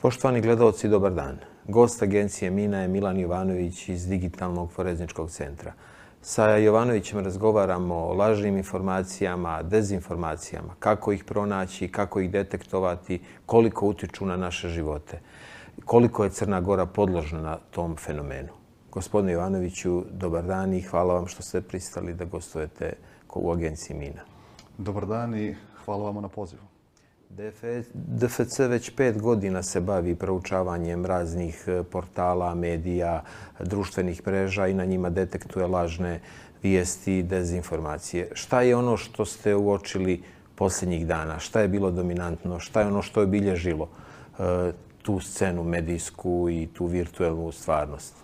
Poštovani gledalci, dobar dan. Gost agencije Mina je Milan Jovanović iz Digitalnog forezničkog centra. Sa Jovanovićem razgovaramo o lažnim informacijama, dezinformacijama, kako ih pronaći, kako ih detektovati, koliko utiču na naše živote, koliko je Crna Gora podložna na tom fenomenu. Gospodine Jovanoviću, dobar dan i hvala vam što ste pristali da gostujete u agenciji Mina. Dobar dan i hvala vam na pozivu. DFC već pet godina se bavi proučavanjem raznih e, portala, medija, društvenih mreža i na njima detektuje lažne vijesti i dezinformacije. Šta je ono što ste uočili posljednjih dana? Šta je bilo dominantno? Šta je ono što je bilježilo e, tu scenu medijsku i tu virtuelnu stvarnost?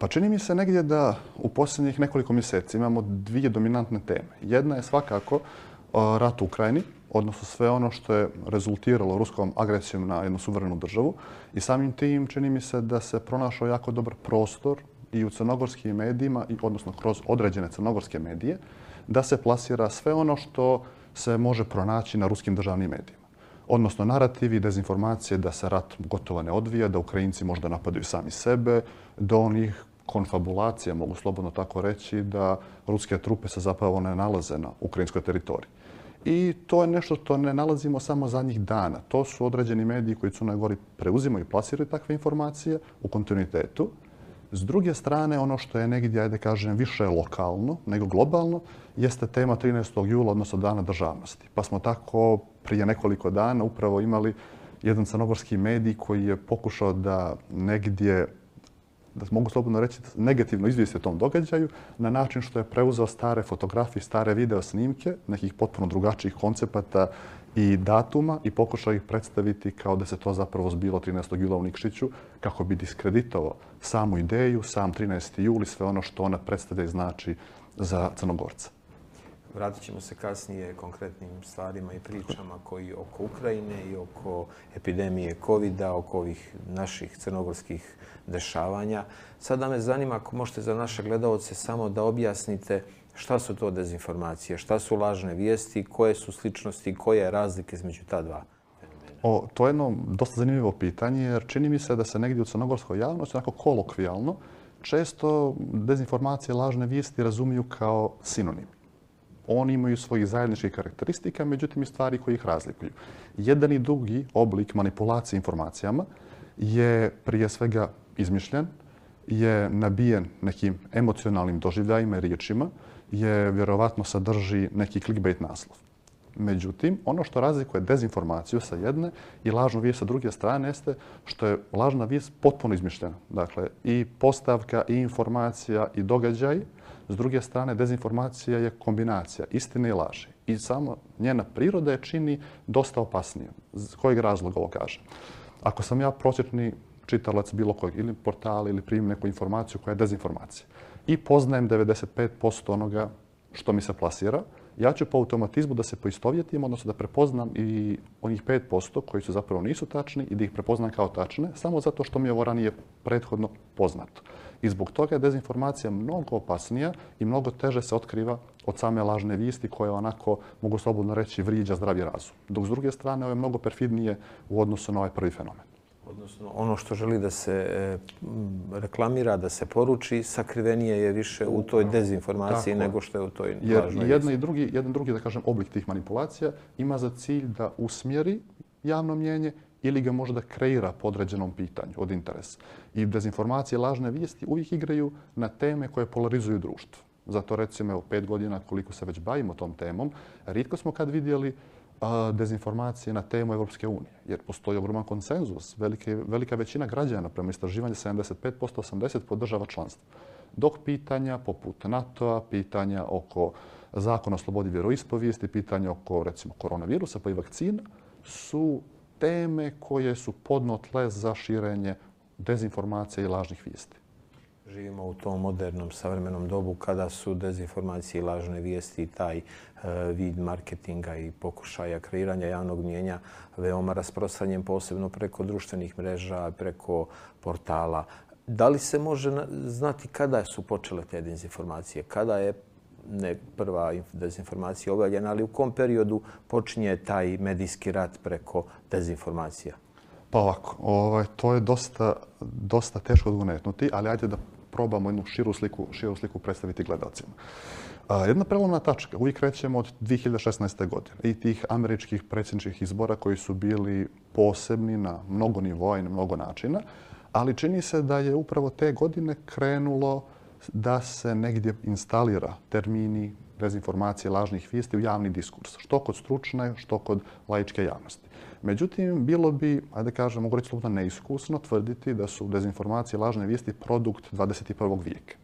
Pa čini mi se negdje da u posljednjih nekoliko mjeseci imamo dvije dominantne teme. Jedna je svakako rat u Ukrajini, odnosno sve ono što je rezultiralo ruskom agresijom na jednu suverenu državu. I samim tim čini mi se da se pronašao jako dobar prostor i u crnogorskim medijima, i odnosno kroz određene crnogorske medije, da se plasira sve ono što se može pronaći na ruskim državnim medijima. Odnosno narativi, dezinformacije da se rat gotovo ne odvija, da Ukrajinci možda napadaju sami sebe, do onih konfabulacija, mogu slobodno tako reći, da ruske trupe se zapravo ne nalaze na ukrajinskoj teritoriji. I to je nešto što ne nalazimo samo zadnjih dana. To su određeni mediji koji su na gori preuzimaju i plasiraju takve informacije u kontinuitetu. S druge strane, ono što je negdje, ajde kažem, više lokalno nego globalno, jeste tema 13. jula, odnosno Dana državnosti. Pa smo tako prije nekoliko dana upravo imali jedan crnogorski medij koji je pokušao da negdje da mogu slobodno reći, negativno izvijesti o tom događaju na način što je preuzeo stare fotografije, stare video snimke, nekih potpuno drugačijih koncepata i datuma i pokušao ih predstaviti kao da se to zapravo zbilo 13. jula u Nikšiću kako bi diskreditovao samu ideju, sam 13. juli, sve ono što ona predstavlja i znači za Crnogorca. Vratit ćemo se kasnije konkretnim stvarima i pričama koji oko Ukrajine i oko epidemije covid oko ovih naših crnogorskih dešavanja. Sada me zanima ako možete za naše gledalce samo da objasnite šta su to dezinformacije, šta su lažne vijesti, koje su sličnosti, koje je razlike između ta dva. O, to je jedno dosta zanimljivo pitanje jer čini mi se da se negdje u crnogorskoj javnosti, onako kolokvijalno, često dezinformacije, lažne vijesti razumiju kao sinonim oni imaju svojih zajedničkih karakteristika, međutim i stvari koji ih razlikuju. Jedan i drugi oblik manipulacije informacijama je prije svega izmišljen, je nabijen nekim emocionalnim doživljajima i riječima, je vjerovatno sadrži neki clickbait naslov. Međutim, ono što razlikuje dezinformaciju sa jedne i lažnu vijest sa druge strane jeste što je lažna vijest potpuno izmišljena. Dakle, i postavka, i informacija, i događaj S druge strane, dezinformacija je kombinacija istine i laži. I samo njena priroda je čini dosta opasnije. Kojeg razloga ovo kaže? Ako sam ja prosječni čitalac bilo kojeg ili portala ili primim neku informaciju koja je dezinformacija i poznajem 95% onoga što mi se plasira, ja ću po automatizmu da se poistovjetim, odnosno da prepoznam i onih 5% koji su zapravo nisu tačni i da ih prepoznam kao tačne, samo zato što mi je ovo ranije prethodno poznato. I zbog toga je dezinformacija mnogo opasnija i mnogo teže se otkriva od same lažne vijesti koje onako, mogu slobodno reći, vriđa zdravi razum. Dok s druge strane, ovo je mnogo perfidnije u odnosu na ovaj prvi fenomen. Odnosno, ono što želi da se e, reklamira, da se poruči, sakrivenije je više u toj dezinformaciji Tako. nego što je u toj lažnoj. Jer jedna i drugi, jedan drugi, da kažem, oblik tih manipulacija ima za cilj da usmjeri javno mjenje ili ga možda kreira po određenom pitanju od interesa. I dezinformacije, lažne vijesti uvijek igraju na teme koje polarizuju društvo. Zato recimo, evo, pet godina koliko se već bavimo tom temom, rijetko smo kad vidjeli a, dezinformacije na temu Evropske unije. Jer postoji ogroman konsenzus. Velike, velika većina građana prema istraživanju 75%, 80% podržava članstvo. Dok pitanja poput NATO-a, pitanja oko zakona o slobodi vjeroispovijesti, pitanja oko recimo koronavirusa pa i vakcina su teme koje su podno tle za širenje dezinformacije i lažnih vijesti. Živimo u tom modernom savremenom dobu kada su dezinformacije i lažne vijesti i taj e, vid marketinga i pokušaja kreiranja javnog mjenja veoma rasprostranjen posebno preko društvenih mreža, preko portala. Da li se može znati kada su počele te dezinformacije? Kada je ne prva dezinformacija objavljena, ali u kom periodu počinje taj medijski rat preko dezinformacija? Pa ovako, ovaj, to je dosta, dosta teško odgonetnuti, ali ajde da probamo jednu širu sliku, širu sliku predstaviti gledalcima. A, jedna prelomna tačka, uvijek krećemo od 2016. godine i tih američkih predsjedničkih izbora koji su bili posebni na mnogo nivoa i na mnogo načina, ali čini se da je upravo te godine krenulo da se negdje instalira termini, dezinformacije, lažnih vijesti u javni diskurs, što kod stručne, što kod laičke javnosti. Međutim, bilo bi, ajde kažem, mogu reći slobodno neiskusno, tvrditi da su dezinformacije, lažne vijesti produkt 21. vijeka.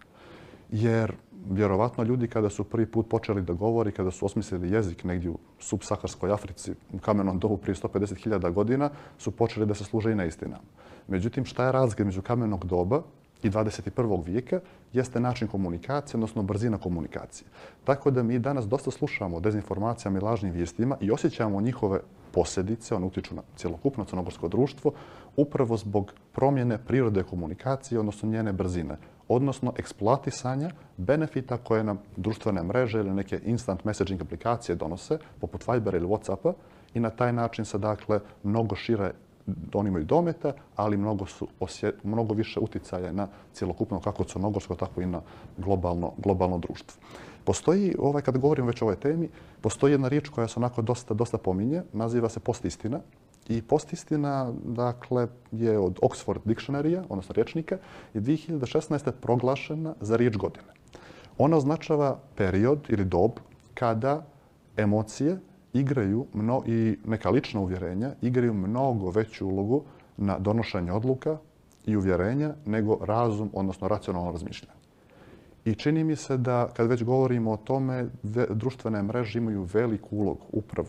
Jer vjerovatno ljudi kada su prvi put počeli da govori, kada su osmislili jezik negdje u subsaharskoj Africi, u kamenom dobu prije 150.000 godina, su počeli da se služe i neistinama. Međutim, šta je razlika među kamenog doba i 21. vijeka jeste način komunikacije, odnosno brzina komunikacije. Tako da mi danas dosta slušamo o dezinformacijama i lažnim vijestima i osjećamo njihove posljedice, one utiču na cjelokupno crnogorsko društvo, upravo zbog promjene prirode komunikacije, odnosno njene brzine, odnosno eksploatisanja benefita koje nam društvene mreže ili neke instant messaging aplikacije donose, poput Viber ili Whatsappa, i na taj način se dakle mnogo šire oni imaju dometa, ali mnogo, su osje, mnogo više uticaja na cjelokupno kako crnogorsko, tako i na globalno, globalno društvo. Postoji, ovaj, kad govorim već o ovoj temi, postoji jedna riječ koja se onako dosta, dosta pominje, naziva se postistina. I postistina, dakle, je od Oxford Dictionary, odnosno rječnika, je 2016. proglašena za riječ godine. Ona označava period ili dob kada emocije igraju mno, i neka lična uvjerenja igraju mnogo veću ulogu na donošenje odluka i uvjerenja nego razum, odnosno racionalno razmišljanje. I čini mi se da kad već govorimo o tome, društvene mreže imaju veliku ulogu upravo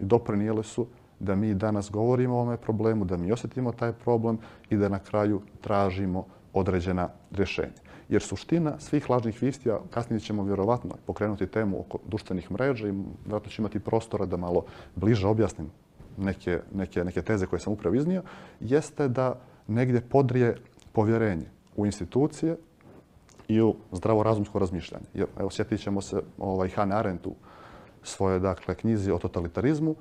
i doprinijele su da mi danas govorimo o ovome problemu, da mi osjetimo taj problem i da na kraju tražimo određena rješenja. Jer suština svih lažnih vistija, kasnije ćemo vjerovatno pokrenuti temu oko društvenih mreža i vjerojatno ću imati prostora da malo bliže objasnim neke, neke, neke teze koje sam upravo iznio, jeste da negdje podrije povjerenje u institucije i u zdravorazumsko razmišljanje. Jer, evo, sjetit ćemo se ovaj, Hannah Arendt u svoje dakle, knjizi o totalitarizmu,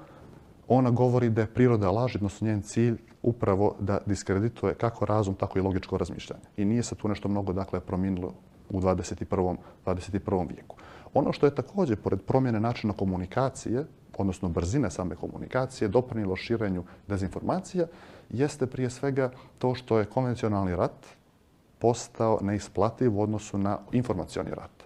ona govori da je priroda laži, odnosno njen cilj upravo da diskredituje kako razum, tako i logičko razmišljanje. I nije se tu nešto mnogo dakle, promijenilo u 21. 21. vijeku. Ono što je također, pored promjene načina komunikacije, odnosno brzine same komunikacije, doprinilo širenju dezinformacija, jeste prije svega to što je konvencionalni rat postao neisplativ u odnosu na informacioni rat.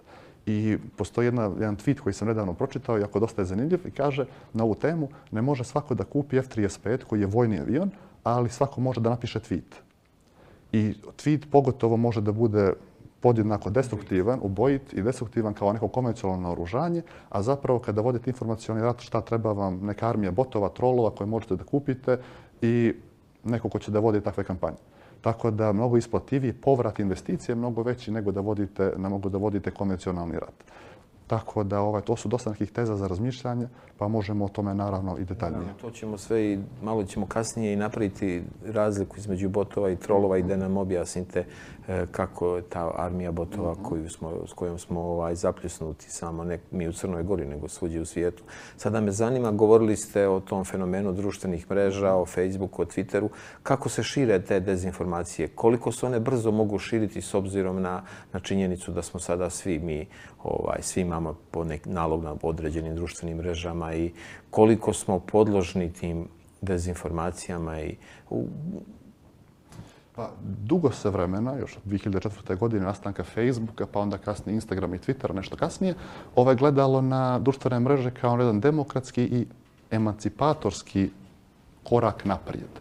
I postoji jedna, jedan tweet koji sam nedavno pročitao, jako dosta je zanimljiv, i kaže na ovu temu ne može svako da kupi F-35 koji je vojni avion, ali svako može da napiše tweet. I tweet pogotovo može da bude podjednako destruktivan, ubojit i destruktivan kao neko konvencionalno naoružanje, a zapravo kada vodite informacijalni rat, šta treba vam neka armija botova, trolova koje možete da kupite i neko ko će da vodi takve kampanje. Tako da mnogo isplativiji povrat investicije mnogo veći nego da vodite, ne mogu da vodite konvencionalni rat. Tako da ovaj, to su dosta nekih teza za razmišljanje, pa možemo o tome naravno i detaljnije. Naravno, to ćemo sve i malo ćemo kasnije i napraviti razliku između botova i trolova i da nam objasnite e, kako je ta armija botova -hmm. koju smo, s kojom smo ovaj, zapljusnuti samo ne mi u Crnoj Gori, nego svuđi u svijetu. Sada me zanima, govorili ste o tom fenomenu društvenih mreža, o Facebooku, o Twitteru. Kako se šire te dezinformacije? Koliko se one brzo mogu širiti s obzirom na, na činjenicu da smo sada svi mi, ovaj, svi imamo po nek nalog na određenim društvenim mrežama i koliko smo podložni tim dezinformacijama i u... Pa, dugo se vremena, još od 2004. godine nastanka Facebooka, pa onda kasnije Instagram i Twitter, nešto kasnije, ovaj gledalo na društvene mreže kao jedan demokratski i emancipatorski korak naprijed,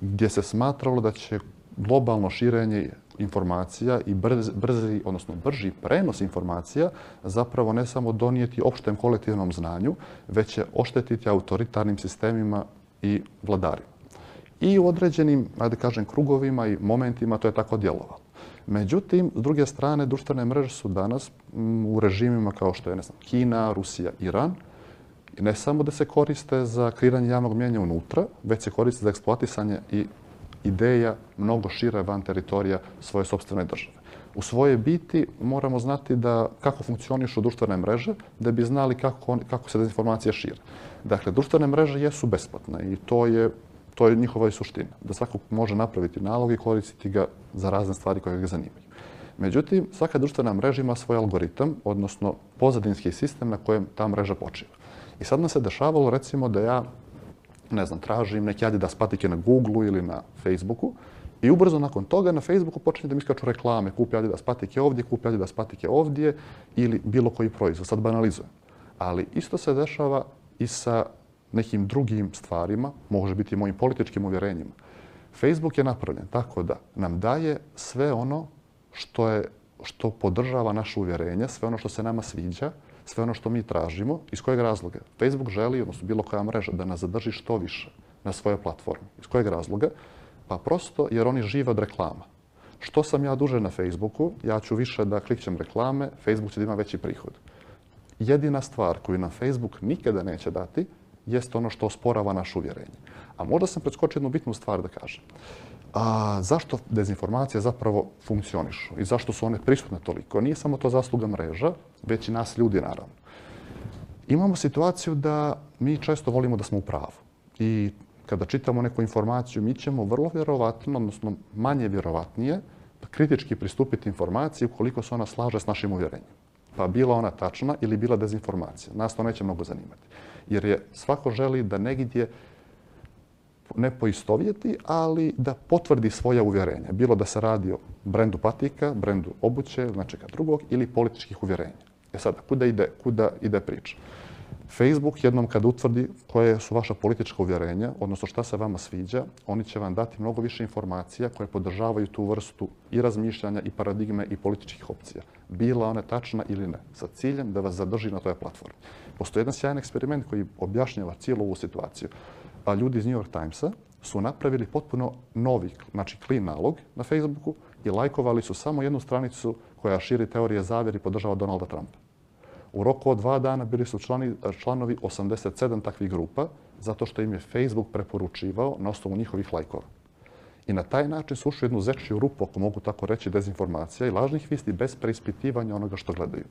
gdje se smatralo da će globalno širenje informacija i brzi, brzi, odnosno brži prenos informacija zapravo ne samo donijeti opštem kolektivnom znanju, već će oštetiti autoritarnim sistemima i vladarima. I u određenim, ajde kažem, krugovima i momentima to je tako djelovalo. Međutim, s druge strane, društvene mreže su danas mm, u režimima kao što je ne znam, Kina, Rusija, Iran, ne samo da se koriste za kreiranje javnog mjenja unutra, već se koriste za eksploatisanje i ideja mnogo šira van teritorija svoje sobstvene države. U svoje biti moramo znati da kako funkcionišu društvene mreže da bi znali kako, kako se dezinformacija šira. Dakle, društvene mreže jesu besplatne i to je To je njihova i suština. Da svako može napraviti nalog i koristiti ga za razne stvari koje ga zanimaju. Međutim, svaka društvena mreža ima svoj algoritam, odnosno pozadinski sistem na kojem ta mreža počiva. I sad nam se dešavalo, recimo, da ja, ne znam, tražim neke Adidas patike na Google ili na Facebooku i ubrzo nakon toga na Facebooku počinje da mi iskaču reklame, kupi Adidas patike ovdje, kupi Adidas patike ovdje ili bilo koji proizvod. Sad banalizujem. Ali isto se dešava i sa nekim drugim stvarima, može biti mojim političkim uvjerenjima. Facebook je napravljen tako da nam daje sve ono što, je, što podržava naše uvjerenje, sve ono što se nama sviđa, sve ono što mi tražimo. Iz kojeg razloga? Facebook želi, odnosno bilo koja mreža, da nas zadrži što više na svojoj platformi. Iz kojeg razloga? Pa prosto jer oni žive od reklama. Što sam ja duže na Facebooku, ja ću više da klikćem reklame, Facebook će da ima veći prihod. Jedina stvar koju nam Facebook nikada neće dati jeste ono što osporava naše uvjerenje. A možda sam preskočio jednu bitnu stvar da kažem. A zašto dezinformacije zapravo funkcionišu i zašto su one prisutne toliko? Nije samo to zasluga mreža, već i nas ljudi naravno. Imamo situaciju da mi često volimo da smo u pravu. I kada čitamo neku informaciju, mi ćemo vrlo vjerovatno, odnosno manje vjerovatnije, kritički pristupiti informaciji ukoliko se ona slaže s našim uvjerenjem. Pa bila ona tačna ili bila dezinformacija. Nas to neće mnogo zanimati. Jer je svako želi da negdje ne poistovjeti, ali da potvrdi svoja uvjerenja. Bilo da se radi o brendu patika, brendu obuće ili nečega drugog ili političkih uvjerenja. E sada, kuda ide, kuda ide priča? Facebook jednom kad utvrdi koje su vaša politička uvjerenja, odnosno šta se vama sviđa, oni će vam dati mnogo više informacija koje podržavaju tu vrstu i razmišljanja i paradigme i političkih opcija. Bila ona tačna ili ne, sa ciljem da vas zadrži na toj platformi. Postoji jedan sjajan eksperiment koji objašnjava cijelu ovu situaciju a ljudi iz New York Timesa su napravili potpuno novi, znači clean nalog na Facebooku i lajkovali su samo jednu stranicu koja širi teorije zavjeri i podržava Donalda Trumpa. U roku od dva dana bili su člani, članovi 87 takvih grupa zato što im je Facebook preporučivao na osnovu njihovih lajkova. I na taj način su ušli jednu zečiju rupu, ako mogu tako reći, dezinformacija i lažnih visti bez preispitivanja onoga što gledaju.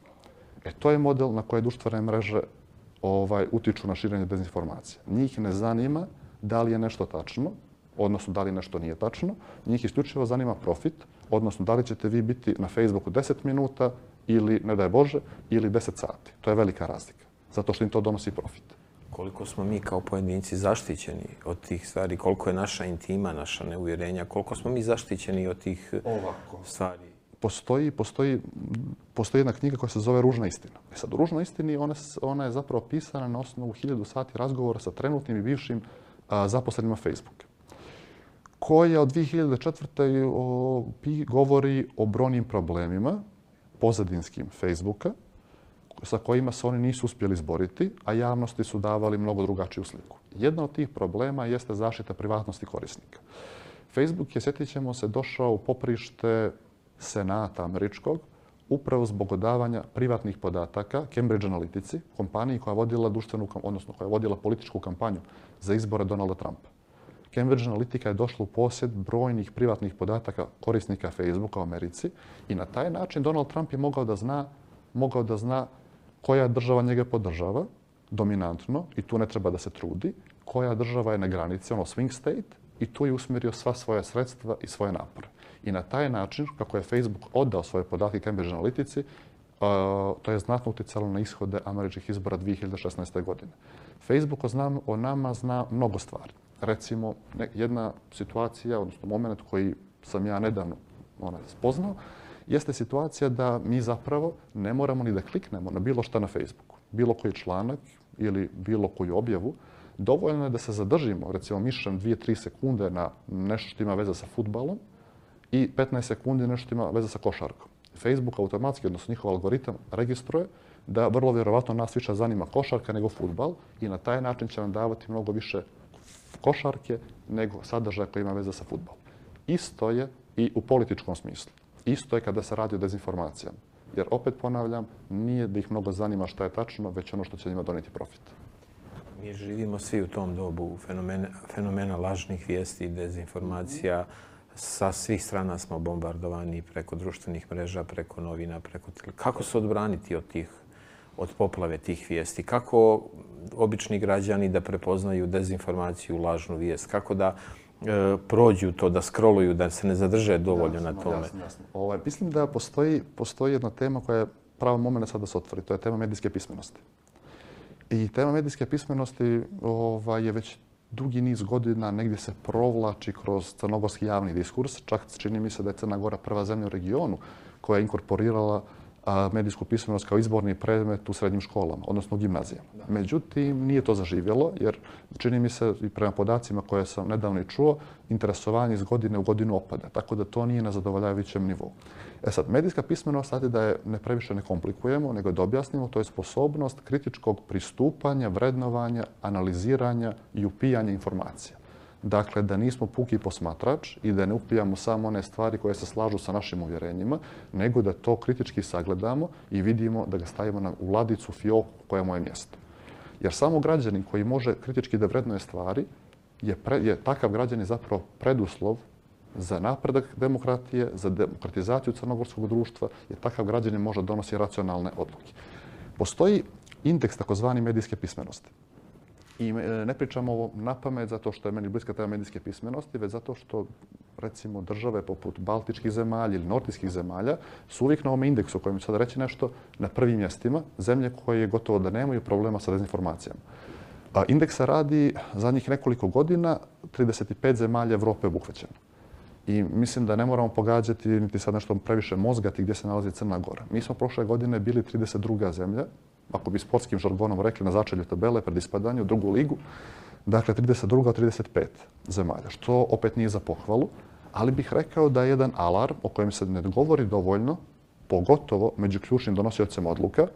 E to je model na koje društvene mreže ovaj, utiču na širenje dezinformacije. Njih ne zanima da li je nešto tačno, odnosno da li nešto nije tačno. Njih isključivo zanima profit, odnosno da li ćete vi biti na Facebooku 10 minuta ili, ne daj Bože, ili 10 sati. To je velika razlika, zato što im to donosi profit. Koliko smo mi kao pojedinci zaštićeni od tih stvari, koliko je naša intima, naša neuvjerenja, koliko smo mi zaštićeni od tih Ovako. stvari? Postoji, postoji, postoji jedna knjiga koja se zove Ružna istina. E sad, u Ružnoj istini ona, ona je zapravo pisana na osnovu hiljadu sati razgovora sa trenutnim i bivšim a, zaposlenima Facebooka koja od 2004. O, pi, govori o brojnim problemima pozadinskim Facebooka sa kojima se oni nisu uspjeli izboriti, a javnosti su davali mnogo drugačiju sliku. Jedna od tih problema jeste zaštita privatnosti korisnika. Facebook je, sjetit ćemo se, došao u poprište Senata američkog upravo zbog odavanja privatnih podataka Cambridge Analytici, kompaniji koja je vodila društvenu, odnosno koja je vodila političku kampanju za izbore Donalda Trumpa. Cambridge Analytica je došla u posjed brojnih privatnih podataka korisnika Facebooka u Americi i na taj način Donald Trump je mogao da zna, mogao da zna koja država njega podržava dominantno i tu ne treba da se trudi, koja država je na granici, ono swing state, i tu je usmjerio sva svoja sredstva i svoje napore. I na taj način, kako je Facebook oddao svoje podatke Cambridge Analytici, uh, to je znatno utjecalo na ishode američkih izbora 2016. godine. Facebook o, znam, o nama zna mnogo stvari. Recimo, jedna situacija, odnosno moment koji sam ja nedavno ona, spoznao, jeste situacija da mi zapravo ne moramo ni da kliknemo na bilo šta na Facebooku. Bilo koji članak ili bilo koju objavu, dovoljno je da se zadržimo, recimo mišljam 2-3 sekunde na nešto što ima veze sa futbalom i 15 sekundi nešto ima veze sa košarkom. Facebook automatski, odnosno njihov algoritam, registruje da vrlo vjerovatno nas više zanima košarka nego futbal i na taj način će nam davati mnogo više košarke nego sadržaja koji ima veze sa futbalom. Isto je i u političkom smislu. Isto je kada se radi o dezinformacijama. Jer opet ponavljam, nije da ih mnogo zanima šta je tačno, već ono što će njima doneti profit. Mi živimo svi u tom dobu fenomena, fenomena lažnih vijesti i dezinformacija. Sa svih strana smo bombardovani preko društvenih mreža, preko novina, preko Kako se odbraniti od tih, od poplave tih vijesti? Kako obični građani da prepoznaju dezinformaciju, lažnu vijest? Kako da e, prođu to, da scrolluju, da se ne zadrže dovoljno jasno, na tome? Jasno, jasno. Ovaj, mislim da postoji, postoji jedna tema koja je pravo moment sad da se otvori. To je tema medijske pismenosti. I tema medijske pismenosti ovaj, je već dugi niz godina negdje se provlači kroz crnogorski javni diskurs. Čak čini mi se da je Crna Gora prva zemlja u regionu koja je inkorporirala medijsku pismenost kao izborni predmet u srednjim školama, odnosno u gimnazijama. Međutim, nije to zaživjelo, jer čini mi se i prema podacima koje sam nedavno i čuo, interesovanje iz godine u godinu opada, tako da to nije na zadovoljavajućem nivou. E sad, medijska pismenost, sad da je ne previše ne komplikujemo, nego da objasnimo, to je sposobnost kritičkog pristupanja, vrednovanja, analiziranja i upijanja informacija. Dakle, da nismo puki posmatrač i da ne upijamo samo one stvari koje se slažu sa našim uvjerenjima, nego da to kritički sagledamo i vidimo da ga stavimo na vladicu fiok koja je moje mjesto. Jer samo građanin koji može kritički da vrednuje stvari, je, pre, je takav građanin zapravo preduslov za napredak demokratije, za demokratizaciju crnogorskog društva, jer takav građanin može donosi racionalne odluke. Postoji indeks takozvani medijske pismenosti. I e, ne pričam ovo na pamet zato što je meni bliska tema medijske pismenosti, već zato što recimo države poput Baltičkih zemalja ili Nordijskih zemalja su uvijek na ovom indeksu kojem ću sada reći nešto na prvim mjestima zemlje koje gotovo da nemaju problema sa dezinformacijama. A indeksa radi zadnjih nekoliko godina 35 zemalja Evrope obuhvaćeno. I mislim da ne moramo pogađati niti sad nešto previše mozgati gdje se nalazi Crna Gora. Mi smo prošle godine bili 32. zemlja ako bi sportskim žargonom rekli, na začelju tabele pred ispadanje u drugu ligu. Dakle, 32. 35 zemalja, što opet nije za pohvalu, ali bih rekao da je jedan alarm o kojem se ne govori dovoljno, pogotovo među ključnim donosiocem odluka,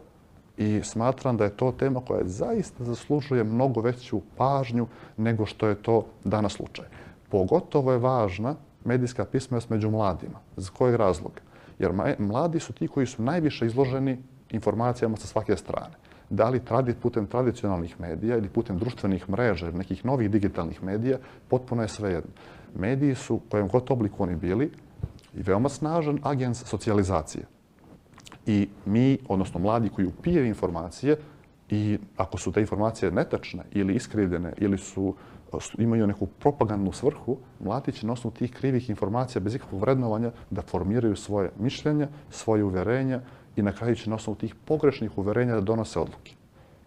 i smatram da je to tema koja zaista zaslužuje mnogo veću pažnju nego što je to danas slučaj. Pogotovo je važna medijska pismenost među mladima. Za kojeg razloga? Jer mladi su ti koji su najviše izloženi informacijama sa svake strane. Da li tradi putem tradicionalnih medija ili putem društvenih mreža ili nekih novih digitalnih medija, potpuno je svejedno. Mediji su, kojem god obliku oni bili, i veoma snažan agens socijalizacije. I mi, odnosno mladi koji upijaju informacije, i ako su te informacije netačne ili iskrivljene ili su imaju neku propagandnu svrhu, mladi će na osnovu tih krivih informacija bez ikakvog vrednovanja da formiraju svoje mišljenja, svoje uverenja, i na kraju će na osnovu tih pogrešnih uverenja da donose odluke.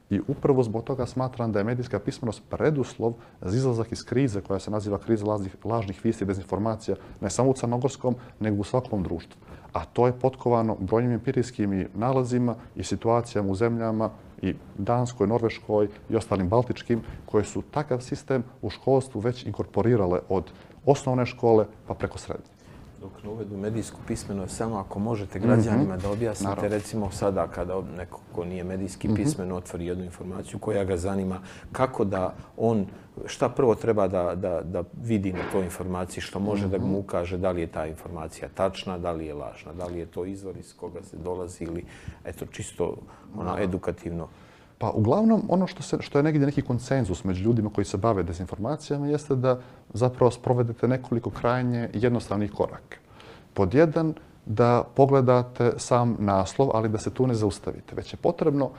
I upravo zbog toga smatram da je medijska pismenost preduslov za izlazak iz krize koja se naziva kriza lažnih, lažnih vijesti i dezinformacija ne samo u crnogorskom, nego u svakom društvu. A to je potkovano brojnim empirijskim nalazima i situacijama u zemljama i Danskoj, Norveškoj i ostalim baltičkim koje su takav sistem u školstvu već inkorporirale od osnovne škole pa preko srednje dok ne uvedu medijsku pismenost, samo ako možete građanima mm -hmm. da objasnite, Naravno. recimo sada kada neko ko nije medijski mm -hmm. pismen otvori jednu informaciju koja ga zanima, kako da on, šta prvo treba da, da, da vidi na toj informaciji, što može mm -hmm. da mu mhm. ukaže da li je ta informacija tačna, da li je lažna, da li je to izvor iz koga se dolazi ili eto, čisto ona, edukativno. Pa uglavnom ono što, se, što je negdje neki konsenzus među ljudima koji se bave dezinformacijama jeste da zapravo sprovedete nekoliko krajnje jednostavnih koraka. Pod jedan, da pogledate sam naslov, ali da se tu ne zaustavite. Već je potrebno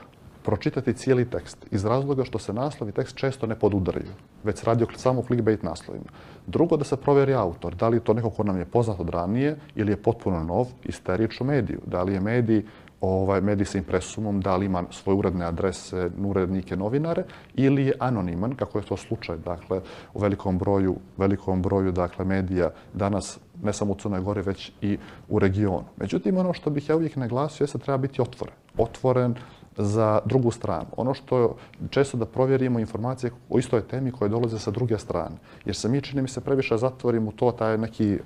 pročitati cijeli tekst iz razloga što se naslov i tekst često ne podudaraju, već se radi o samo clickbait naslovima. Drugo, da se provjeri autor, da li je to neko ko nam je poznat od ranije ili je potpuno nov, isteriču mediju, da li je medij ovaj, medij sa impresumom, da li ima svoje uredne adrese, urednike, novinare, ili je anoniman, kako je to slučaj, dakle, u velikom broju, velikom broju dakle, medija danas, ne samo u Crnoj Gori, već i u regionu. Međutim, ono što bih ja uvijek naglasio je da treba biti otvoren. Otvoren za drugu stranu. Ono što je često da provjerimo informacije o istoj temi koje dolaze sa druge strane. Jer se mi čini mi se previše zatvorimo to, taj neki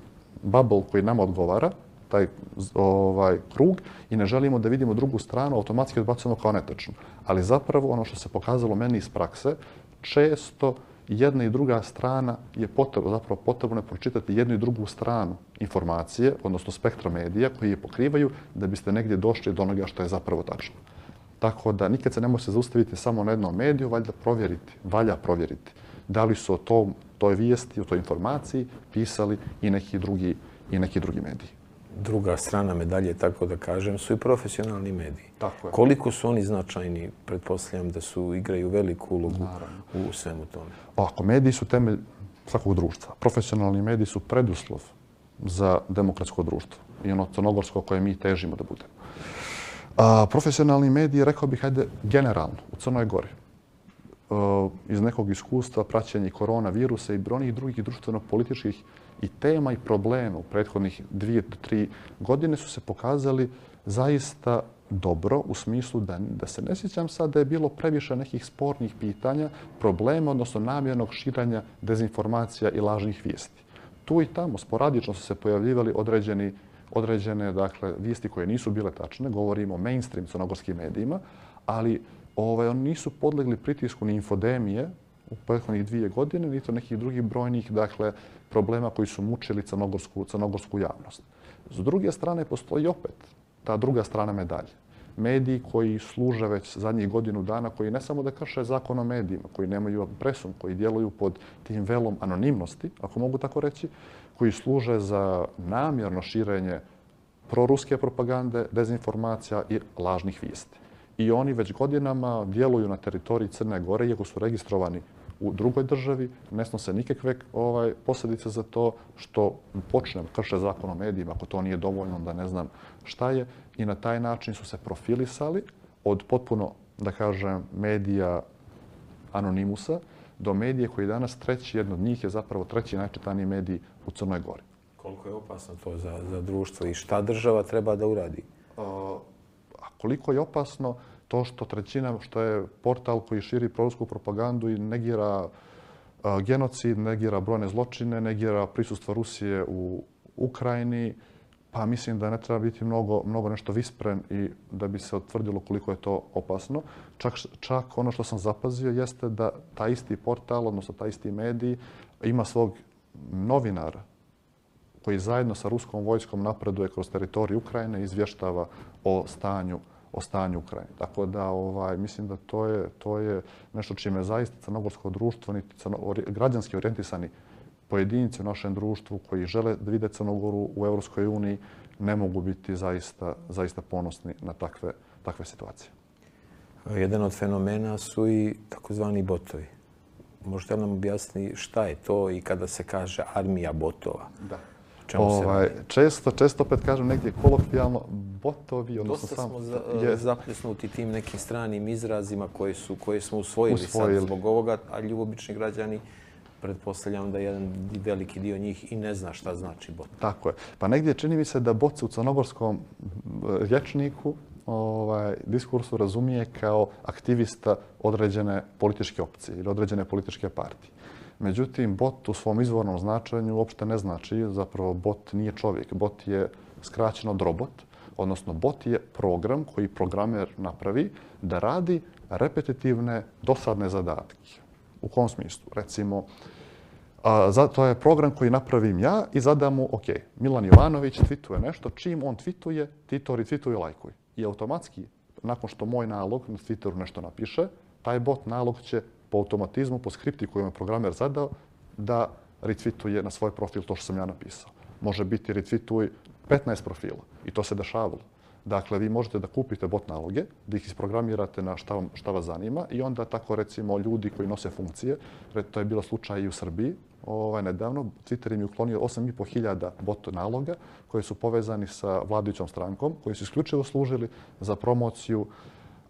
bubble koji nam odgovara, taj ovaj krug i ne želimo da vidimo drugu stranu, automatski odbacujemo kao netačno. Ali zapravo ono što se pokazalo meni iz prakse, često jedna i druga strana je potrebno, zapravo potrebno je pročitati jednu i drugu stranu informacije, odnosno spektra medija koji je pokrivaju da biste negdje došli do onoga što je zapravo tačno. Tako da nikad se ne može zaustaviti samo na jednom mediju, valjda provjeriti, valja provjeriti da li su o tom, toj vijesti, o toj informaciji pisali i neki drugi, i neki drugi mediji druga strana medalje, tako da kažem, su i profesionalni mediji. Tako je. Koliko su oni značajni, pretpostavljam da su igraju veliku ulogu u svemu tome. Ako mediji su temelj svakog društva, profesionalni mediji su preduslov za demokratsko društvo i ono crnogorsko koje mi težimo da budemo. A, profesionalni mediji, rekao bih, hajde, generalno, u Crnoj Gori, iz nekog iskustva praćenja koronavirusa i brojnih drugih društveno-političkih i tema i problema u prethodnih dvije do tri godine su se pokazali zaista dobro u smislu da, da se ne sjećam sad da je bilo previše nekih spornih pitanja, problema, odnosno namjernog širanja dezinformacija i lažnih vijesti. Tu i tamo sporadično su se pojavljivali određeni određene dakle, vijesti koje nisu bile tačne, govorimo o mainstream crnogorskim medijima, ali ovaj, oni nisu podlegli pritisku ni infodemije u prethodnih dvije godine, ni to nekih drugih brojnih dakle, problema koji su mučili crnogorsku, crnogorsku javnost. S druge strane, postoji opet ta druga strana medalje. Mediji koji služe već zadnjih godinu dana, koji ne samo da krše zakon o medijima, koji nemaju presum, koji djeluju pod tim velom anonimnosti, ako mogu tako reći, koji služe za namjerno širenje proruske propagande, dezinformacija i lažnih vijesti. I oni već godinama djeluju na teritoriji Crne Gore, iako su registrovani u drugoj državi, ne snose nikakve ovaj, posljedice za to što počne krše zakon o medijima, ako to nije dovoljno, da ne znam šta je. I na taj način su se profilisali od potpuno, da kažem, medija anonimusa do medije koji danas treći, jedno od njih je zapravo treći najčitaniji medij u Crnoj Gori. Koliko je opasno to za, za društvo i šta država treba da uradi? A koliko je opasno to što trećina, što je portal koji širi prorusku propagandu i negira e, genocid, negira brojne zločine, negira prisustvo Rusije u Ukrajini, pa mislim da ne treba biti mnogo, mnogo nešto vispren i da bi se otvrdilo koliko je to opasno. Čak, čak ono što sam zapazio jeste da ta isti portal, odnosno ta isti mediji, ima svog novinara koji zajedno sa ruskom vojskom napreduje kroz teritoriju Ukrajine i izvještava o stanju o stanju Ukrajine. Tako da ovaj mislim da to je to je nešto čime zaista crnogorsko društvo niti crno, građanski orijentisani pojedinci u našem društvu koji žele da vide Crnogoru u Evropskoj uniji ne mogu biti zaista zaista ponosni na takve takve situacije. Jedan od fenomena su i takozvani botovi. Možete nam objasniti šta je to i kada se kaže armija botova? Da. Ovaj, često, često opet kažem negdje kolokvijalno, botovi, odnosno Dosta smo za, je, zapljesnuti tim nekim stranim izrazima koje, su, koje smo usvojili, usvojili. sad zbog ovoga, a ljubobični građani pretpostavljam da jedan veliki dio njih i ne zna šta znači bot. Tako je. Pa negdje čini mi se da bot se u crnogorskom rječniku ovaj, diskursu razumije kao aktivista određene političke opcije ili određene političke partije. Međutim, bot u svom izvornom značenju uopšte ne znači, zapravo bot nije čovjek. Bot je skraćeno od robot, odnosno bot je program koji programer napravi da radi repetitivne dosadne zadatke. U kom smislu? Recimo, a, za, to je program koji napravim ja i zadam mu, ok, Milan Jovanović tweetuje nešto, čim on tweetuje, ti to retweetuje i lajkuj. I automatski, nakon što moj nalog na Twitteru nešto napiše, taj bot nalog će po automatizmu, po skripti koju je programer zadao, da retweetuje na svoj profil to što sam ja napisao. Može biti retweetuj 15 profila i to se dešavalo. Dakle, vi možete da kupite bot naloge, da ih isprogramirate na šta, vam, šta vas zanima i onda tako recimo ljudi koji nose funkcije, to je bilo slučaj i u Srbiji, ovaj, nedavno, Twitter im je uklonio 8.500 bot naloga koji su povezani sa vladajućom strankom, koji su isključivo služili za promociju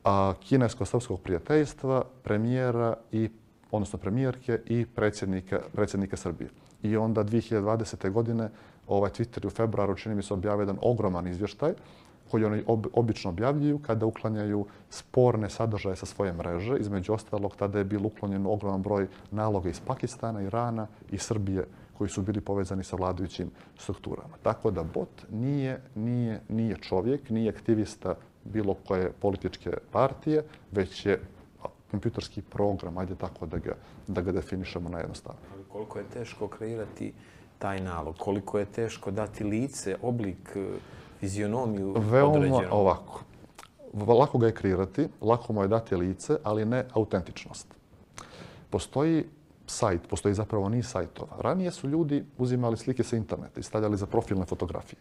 a, kinesko-srpskog prijateljstva, premijera i odnosno premijerke i predsjednika, predsjednika Srbije. I onda 2020. godine ovaj Twitter u februaru čini mi se objavio jedan ogroman izvještaj koji oni ob, obično objavljuju kada uklanjaju sporne sadržaje sa svoje mreže. Između ostalog, tada je bilo uklonjen ogroman broj naloga iz Pakistana, Irana i Srbije koji su bili povezani sa vladajućim strukturama. Tako da bot nije, nije, nije čovjek, nije aktivista bilo koje političke partije, već je kompjuterski program, ajde tako da ga, da ga definišemo na jednostavno. Ali koliko je teško kreirati taj nalog? Koliko je teško dati lice, oblik, e, fizionomiju Veoma određenom? ovako. Lako ga je kreirati, lako mu je dati lice, ali ne autentičnost. Postoji sajt, postoji zapravo ni sajtova. Ranije su ljudi uzimali slike sa interneta i stavljali za profilne fotografije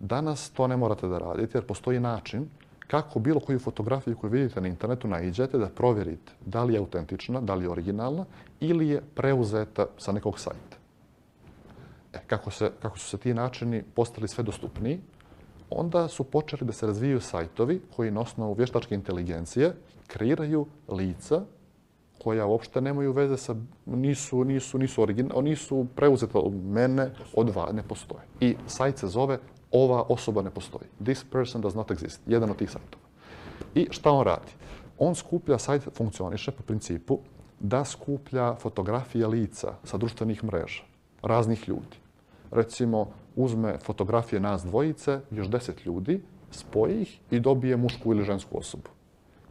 Danas to ne morate da radite jer postoji način kako bilo koju fotografiju koju vidite na internetu naiđete da provjerite da li je autentična, da li je originalna ili je preuzeta sa nekog sajta. E, kako, se, kako su se ti načini postali sve dostupniji, onda su počeli da se razvijaju sajtovi koji na osnovu vještačke inteligencije kreiraju lica koja uopšte nemaju veze sa, nisu, nisu, nisu, original, nisu preuzeta od mene, od vas, ne postoje. I sajt se zove ova osoba ne postoji. This person does not exist. Jedan od tih sajtova. I šta on radi? On skuplja, sajt funkcioniše po principu da skuplja fotografije lica sa društvenih mreža, raznih ljudi. Recimo, uzme fotografije nas dvojice, još deset ljudi, spoji ih i dobije mušku ili žensku osobu.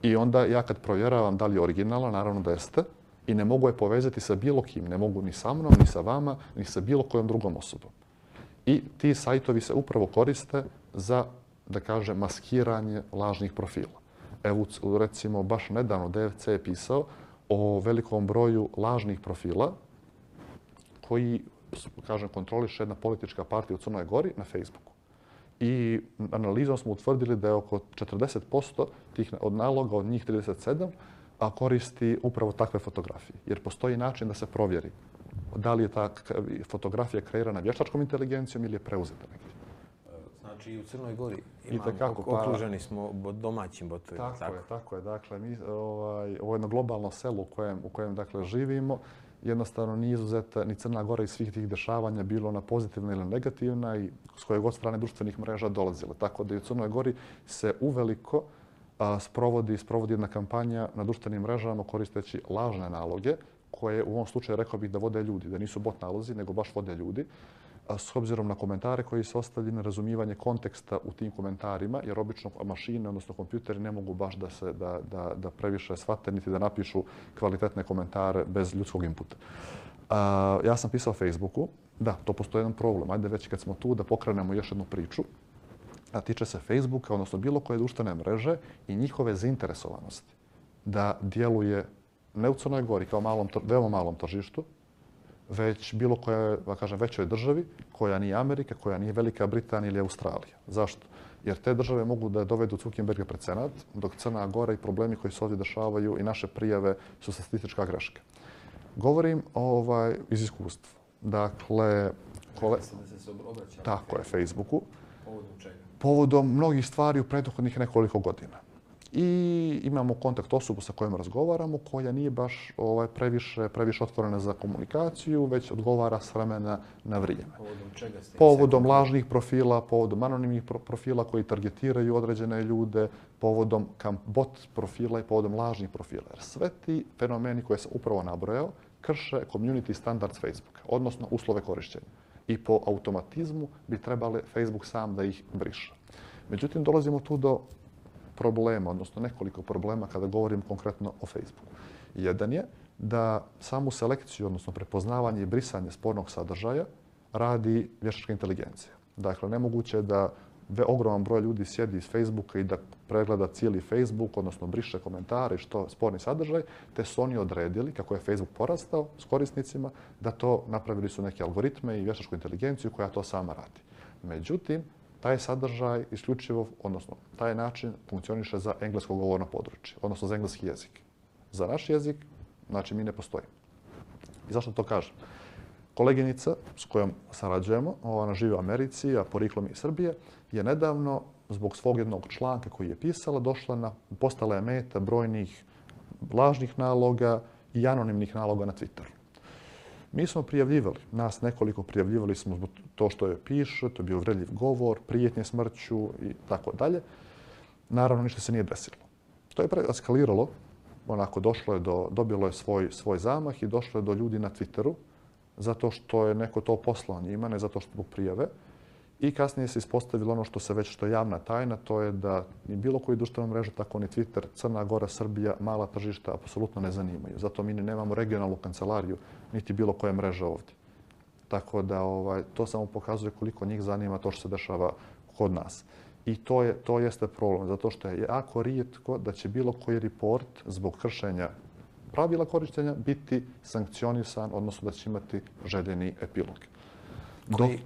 I onda ja kad provjeravam da li je originalna, naravno da jeste, i ne mogu je povezati sa bilo kim, ne mogu ni sa mnom, ni sa vama, ni sa bilo kojom drugom osobom. I ti sajtovi se upravo koriste za, da kaže, maskiranje lažnih profila. Evo, recimo, baš nedavno DFC je pisao o velikom broju lažnih profila koji, kažem, kontroliše jedna politička partija u Crnoj Gori na Facebooku. I analizom smo utvrdili da je oko 40% tih od naloga, od njih 37, koristi upravo takve fotografije. Jer postoji način da se provjeri da li je ta fotografija kreirana vještačkom inteligencijom ili je preuzeta negdje. Znači i u Crnoj Gori imamo, kako, pa, okruženi smo domaćim botovima. Tako, tako, je, tako je. Dakle, mi, ovaj, ovo je jedno globalno selo u kojem, u kojem dakle, živimo. Jednostavno nije izuzeta ni Crna Gora i svih tih dešavanja bilo na pozitivna ili negativna i s koje god strane društvenih mreža dolazile. Tako da i u Crnoj Gori se uveliko a, sprovodi, sprovodi jedna kampanja na društvenim mrežama koristeći lažne naloge koje u ovom slučaju rekao bih da vode ljudi, da nisu bot nalozi, nego baš vode ljudi, a s obzirom na komentare koji se ostavljaju na razumijevanje konteksta u tim komentarima, jer obično mašine, odnosno kompjuteri, ne mogu baš da se da, da, da previše shvate, niti da napišu kvalitetne komentare bez ljudskog inputa. A, ja sam pisao Facebooku, da, to postoji jedan problem. Ajde već kad smo tu da pokrenemo još jednu priču, a tiče se Facebooka, odnosno bilo koje društvene mreže i njihove zainteresovanosti da djeluje ne u Crnoj Gori kao malom, veoma malom tržištu, već bilo koje, da kažem, većoj državi, koja nije Amerika, koja nije Velika Britanija ili Australija. Zašto? Jer te države mogu da dovedu Zuckerberga pred senat, dok Crna Gora i problemi koji se ovdje dešavaju i naše prijave su statistička greška. Govorim ovaj, iz iskustva. Dakle, kole... Tako je, Facebooku. Povodom čega? Povodom mnogih stvari u prethodnih nekoliko godina i imamo kontakt osobu sa kojom razgovaramo koja nije baš ovaj, previše, previše otvorena za komunikaciju, već odgovara s vremena na vrijeme. Povodom čega ste Povodom lažnih profila, povodom anonimnih profila koji targetiraju određene ljude, povodom bot profila i povodom lažnih profila. Jer sve ti fenomeni koje sam upravo nabrojao krše community standards Facebooka, odnosno uslove korišćenja. I po automatizmu bi trebale Facebook sam da ih briše. Međutim, dolazimo tu do problema, odnosno nekoliko problema kada govorim konkretno o Facebooku. Jedan je da samu selekciju, odnosno prepoznavanje i brisanje spornog sadržaja radi vještačka inteligencija. Dakle, nemoguće je da ogroman broj ljudi sjedi iz Facebooka i da pregleda cijeli Facebook, odnosno briše komentare i što sporni sadržaj, te su oni odredili, kako je Facebook porastao s korisnicima, da to napravili su neke algoritme i vještačku inteligenciju koja to sama radi. Međutim, taj sadržaj isključivo, odnosno taj način funkcioniše za englesko govorno područje, odnosno za engleski jezik. Za naš jezik, znači mi ne postojimo. I zašto to kažem? Koleginica s kojom sarađujemo, ona živi u Americi, a poriklom iz Srbije, je nedavno zbog svog jednog članka koji je pisala, došla na, postala je meta brojnih lažnih naloga i anonimnih naloga na Twitteru. Mi smo prijavljivali, nas nekoliko prijavljivali smo zbog to što je piše, to je bio vredljiv govor, prijetnje smrću i tako dalje. Naravno, ništa se nije desilo. To je eskaliralo, onako došlo je do, dobilo je svoj, svoj zamah i došlo je do ljudi na Twitteru, zato što je neko to poslao njima, ne zato što zbog prijave. I kasnije se ispostavilo ono što se već što je javna tajna, to je da ni bilo koji društvena mreža, tako ni Twitter, Crna Gora, Srbija, mala tržišta, apsolutno ne zanimaju. Zato mi nemamo regionalnu kancelariju, niti bilo koje mreže ovdje. Tako da ovaj, to samo pokazuje koliko njih zanima to što se dešava kod nas. I to, je, to jeste problem, zato što je jako rijetko da će bilo koji report zbog kršenja pravila korištenja biti sankcionisan, odnosno da će imati željeni epilog. Koji,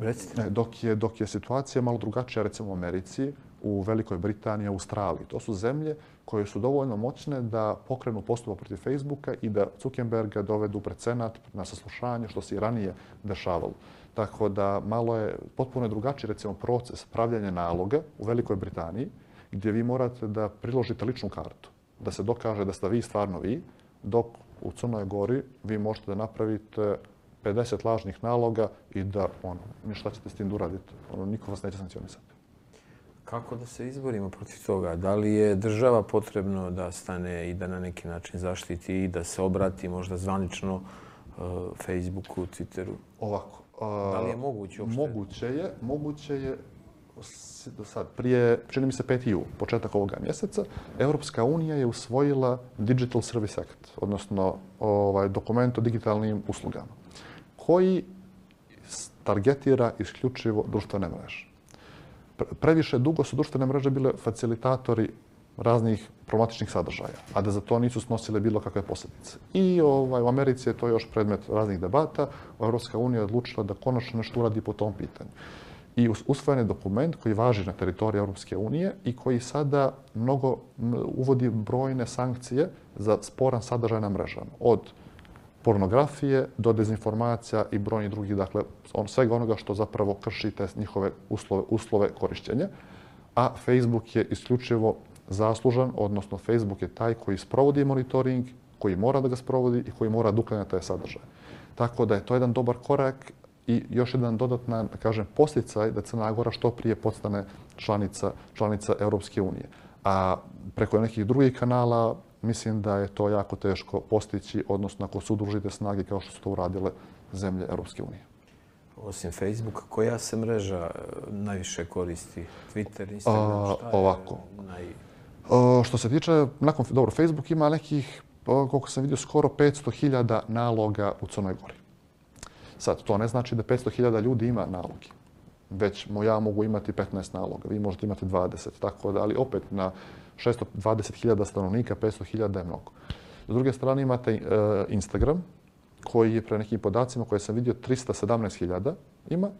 Recite. Ne, dok, je, dok je situacija malo drugačija, recimo u Americi, u Velikoj Britaniji, Australiji. To su zemlje koje su dovoljno moćne da pokrenu postupak protiv Facebooka i da Zuckerberga dovedu pred senat na saslušanje, što se i ranije dešavalo. Tako da malo je potpuno je drugačiji recimo proces pravljanja naloga u Velikoj Britaniji, gdje vi morate da priložite ličnu kartu, da se dokaže da ste vi stvarno vi, dok u Crnoj Gori vi možete da napravite 50 lažnih naloga i da ono, ništa ćete s tim da uradite. Ono, niko vas neće sankcionisati. Kako da se izborimo protiv toga? Da li je država potrebno da stane i da na neki način zaštiti i da se obrati možda zvanično uh, Facebooku, Twitteru? Ovako. Uh, da li je moguće uopšte? Moguće je. Moguće je do sad, prije, čini mi se 5. ju, početak ovoga mjeseca, Europska unija je usvojila Digital Service Act, odnosno ovaj, dokument o digitalnim uslugama, koji targetira isključivo društvene mreže previše dugo su društvene mreže bile facilitatori raznih problematičnih sadržaja, a da za to nisu snosile bilo kakve posljedice. I ovaj, u Americi je to još predmet raznih debata. Evropska unija je odlučila da konačno nešto uradi po tom pitanju. I usvojen je dokument koji važi na teritoriji Europske unije i koji sada mnogo uvodi brojne sankcije za sporan sadržaj na mrežama. Od pornografije do dezinformacija i brojnih drugih, dakle, on, svega onoga što zapravo krši te njihove uslove, uslove korišćenja. A Facebook je isključivo zaslužan, odnosno Facebook je taj koji sprovodi monitoring, koji mora da ga sprovodi i koji mora da uklanja taj sadržaj. Tako da je to jedan dobar korak i još jedan dodatna, kažem, posljecaj da Crna Gora što prije postane članica, članica Europske unije. A preko nekih drugih kanala mislim da je to jako teško postići, odnosno ako su udružite snage kao što su to uradile zemlje Europske unije. Osim Facebooka, koja se mreža e, najviše koristi? Twitter, Instagram, šta je ovako. naj... što se tiče, nakon, dobro, Facebook ima nekih, koliko sam vidio, skoro 500.000 naloga u Crnoj Gori. Sad, to ne znači da 500.000 ljudi ima nalogi. Već ja mogu imati 15 naloga, vi možete imati 20, tako da, ali opet na 620.000 stanovnika, 500.000 je mnogo. S druge strane imate e, Instagram, koji je pre nekim podacima koje sam vidio 317.000 ima.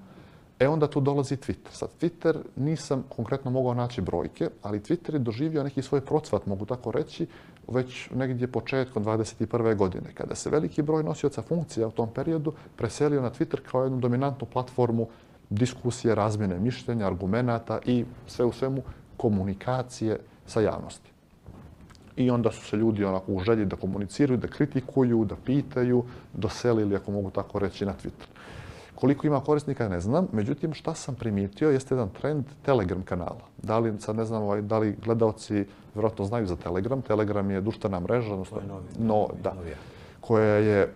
E onda tu dolazi Twitter. Sad, Twitter nisam konkretno mogao naći brojke, ali Twitter je doživio neki svoj procvat, mogu tako reći, već negdje početkom 21. godine, kada se veliki broj nosioca funkcija u tom periodu preselio na Twitter kao jednu dominantnu platformu diskusije, razmjene mišljenja, argumenata i sve u svemu komunikacije sa javnosti. I onda su se ljudi onako u želji da komuniciraju, da kritikuju, da pitaju, doselili, ako mogu tako reći, na Twitter. Koliko ima korisnika, ne znam. Međutim, šta sam primijetio, jeste jedan trend Telegram kanala. Da li, sad ne znam, ovaj, da li gledalci vjerojatno znaju za Telegram. Telegram je društvena mreža, odnosno, novi, no, da, novija. koja je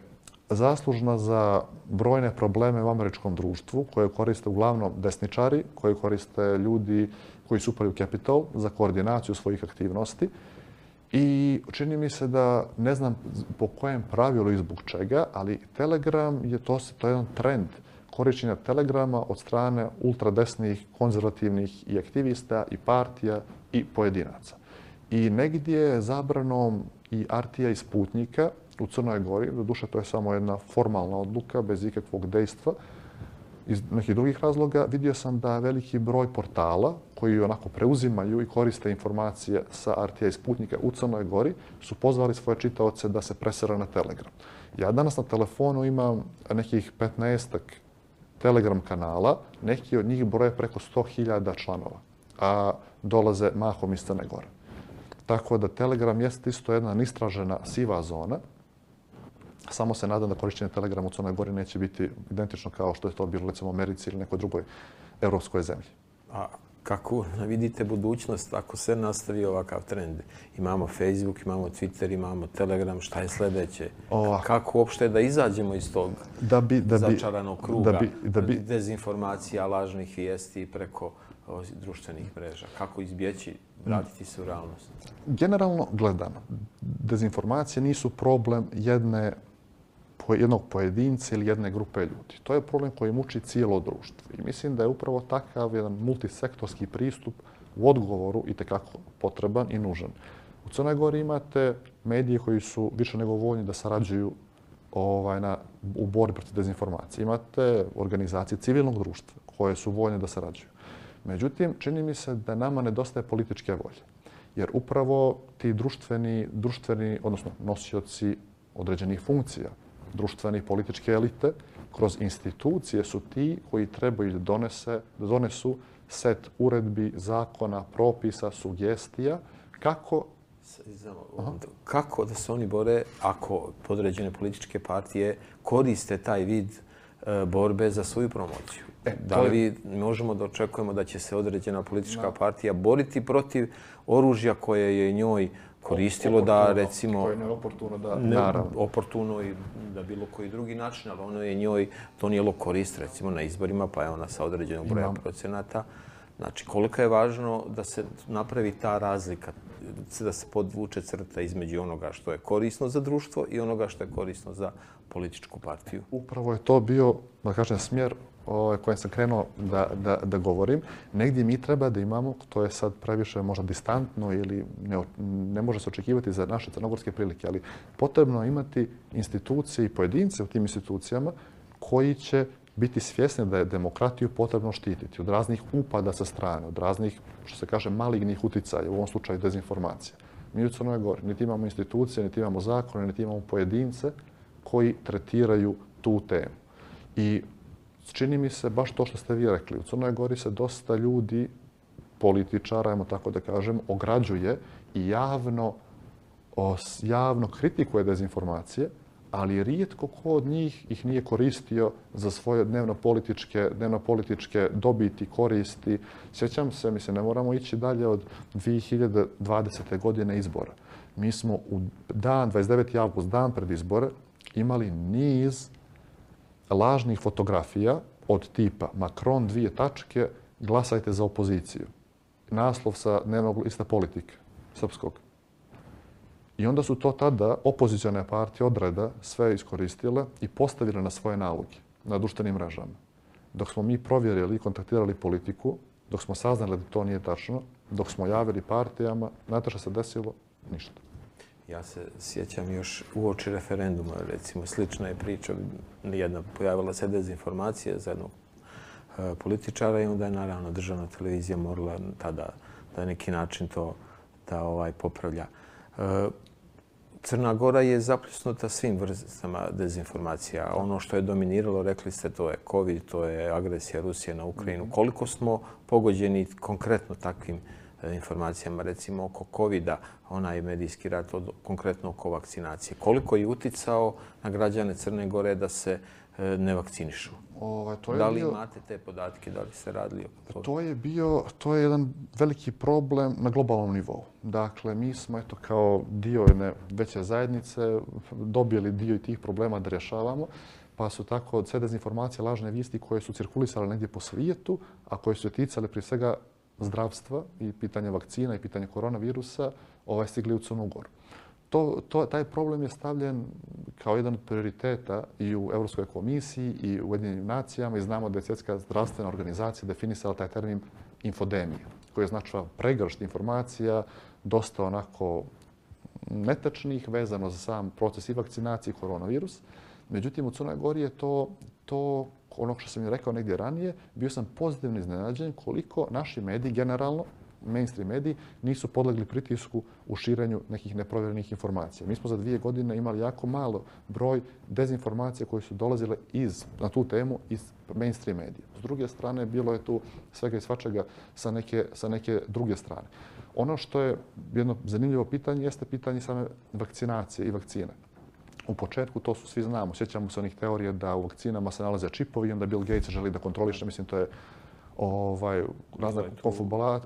zaslužna za brojne probleme u američkom društvu, koje koriste uglavnom desničari, koje koriste ljudi koji su upali u Capital za koordinaciju svojih aktivnosti. I čini mi se da ne znam po kojem pravilu i zbog čega, ali Telegram je to, to je jedan trend korišćenja Telegrama od strane ultradesnih, konzervativnih i aktivista i partija i pojedinaca. I negdje je zabranom i Artija i Sputnika u Crnoj Gori, do duše to je samo jedna formalna odluka bez ikakvog dejstva, iz nekih drugih razloga, vidio sam da veliki broj portala koji onako preuzimaju i koriste informacije sa RTA i Sputnika u Crnoj Gori su pozvali svoje čitaoce da se presera na Telegram. Ja danas na telefonu imam nekih 15-ak Telegram kanala, neki od njih broje preko 100.000 članova, a dolaze mahom iz Crne Gore. Tako da Telegram jeste isto jedna nistražena siva zona Samo se nadam da korišćenje Telegrama u Crnoj Gori neće biti identično kao što je to bilo recimo u Americi ili nekoj drugoj evropskoj zemlji. A kako vidite budućnost ako se nastavi ovakav trend? Imamo Facebook, imamo Twitter, imamo Telegram, šta je sljedeće? Kako uopšte da izađemo iz tog da bi, da bi, začaranog kruga da bi, da bi, dezinformacija, lažnih vijesti preko društvenih mreža? Kako izbjeći, vratiti se u realnost? Generalno gledano, dezinformacije nisu problem jedne jednog pojedinca ili jedne grupe ljudi. To je problem koji muči cijelo društvo. I mislim da je upravo takav jedan multisektorski pristup u odgovoru i tekako potreban i nužan. U Crnoj Gori imate medije koji su više nego voljni da sarađuju ovaj, na, u borbi protiv dezinformacije. Imate organizacije civilnog društva koje su voljne da sarađuju. Međutim, čini mi se da nama nedostaje političke volje. Jer upravo ti društveni, društveni odnosno nosioci određenih funkcija, društvene i političke elite, kroz institucije su ti koji trebaju da, donese, da donesu set uredbi, zakona, propisa, sugestija, kako kako da se oni bore ako podređene političke partije koriste taj vid e, borbe za svoju promociju? E, da li je... možemo da očekujemo da će se određena politička partija boriti protiv oružja koje je njoj koristilo da recimo koje je neoportuno da. Ne, oportuno i da bilo koji drugi način ali ono je njoj donijelo korist recimo na izborima pa je ona sa određenog broja procenata. Znači koliko je važno da se napravi ta razlika da se podvuče crta između onoga što je korisno za društvo i onoga što je korisno za političku partiju. Upravo je to bio, da kažem, smjer o kojem sam krenuo da, da, da govorim. Negdje mi treba da imamo, to je sad previše možda distantno ili ne, ne može se očekivati za naše crnogorske prilike, ali potrebno je imati institucije i pojedince u tim institucijama koji će biti svjesni da je demokratiju potrebno štititi od raznih upada sa strane, od raznih, što se kaže, malignih uticaja, u ovom slučaju dezinformacija. Mi u Crnoj Gori niti imamo institucije, niti imamo zakone, niti imamo pojedince koji tretiraju tu temu. I čini mi se baš to što ste vi rekli. U Crnoj Gori se dosta ljudi, političara, ajmo tako da kažem, ograđuje i javno, javno kritikuje dezinformacije, ali rijetko ko od njih ih nije koristio za svoje dnevno političke, dnevno političke dobiti, koristi. Sjećam se, mislim, ne moramo ići dalje od 2020. godine izbora. Mi smo u dan, 29. avgust, dan pred izbore, imali niz lažnih fotografija od tipa Macron dvije tačke, glasajte za opoziciju. Naslov sa dnevnog lista politike srpskog. I onda su to tada opozicijone partije odreda sve iskoristile i postavile na svoje naloge na društvenim mrežama. Dok smo mi provjerili i kontaktirali politiku, dok smo saznali da to nije tačno, dok smo javili partijama, znate što se desilo? Ništa. Ja se sjećam još u oči referenduma, recimo, slična je priča, jedna pojavila se dezinformacija za jednog e, političara i onda je naravno državna televizija morala tada da neki način to da ovaj popravlja. E, Crna Gora je zapljusnuta svim vrstama dezinformacija. Ono što je dominiralo, rekli ste, to je COVID, to je agresija Rusije na Ukrajinu. Mhm. Koliko smo pogođeni konkretno takvim informacijama, recimo oko COVID-a, onaj medijski rat, od, konkretno oko vakcinacije. Koliko je uticao na građane Crne Gore da se e, ne vakcinišu? Ovaj, to je da li bio, imate te podatke, da li se radili o to? To je bio, to je jedan veliki problem na globalnom nivou. Dakle, mi smo eto kao dio jedne veće zajednice dobili dio tih problema da rješavamo, pa su tako sve dezinformacije, lažne vijesti koje su cirkulisale negdje po svijetu, a koje su ticale prije svega zdravstva i pitanja vakcina i pitanja koronavirusa, ovaj stigli u Crnu Goru to, to, taj problem je stavljen kao jedan od prioriteta i u Evropskoj komisiji i u Ujedinjenim nacijama i znamo da je Svjetska zdravstvena organizacija definisala taj termin infodemija, koji je značila pregršt informacija, dosta onako netačnih vezano za sam proces i vakcinacije i koronavirus. Međutim, u Crnoj Gori je to, to ono što sam im rekao negdje ranije, bio sam pozitivno iznenađen koliko naši mediji generalno, mainstream mediji nisu podlegli pritisku u širenju nekih neprovjerenih informacija. Mi smo za dvije godine imali jako malo broj dezinformacija koje su dolazile iz, na tu temu iz mainstream medija. S druge strane, bilo je tu svega i svačega sa neke, sa neke druge strane. Ono što je jedno zanimljivo pitanje jeste pitanje same vakcinacije i vakcine. U početku to su svi znamo. Sjećamo se onih teorija da u vakcinama se nalaze čipovi i onda Bill Gates želi da kontroliše. Mislim, to je ovaj, razna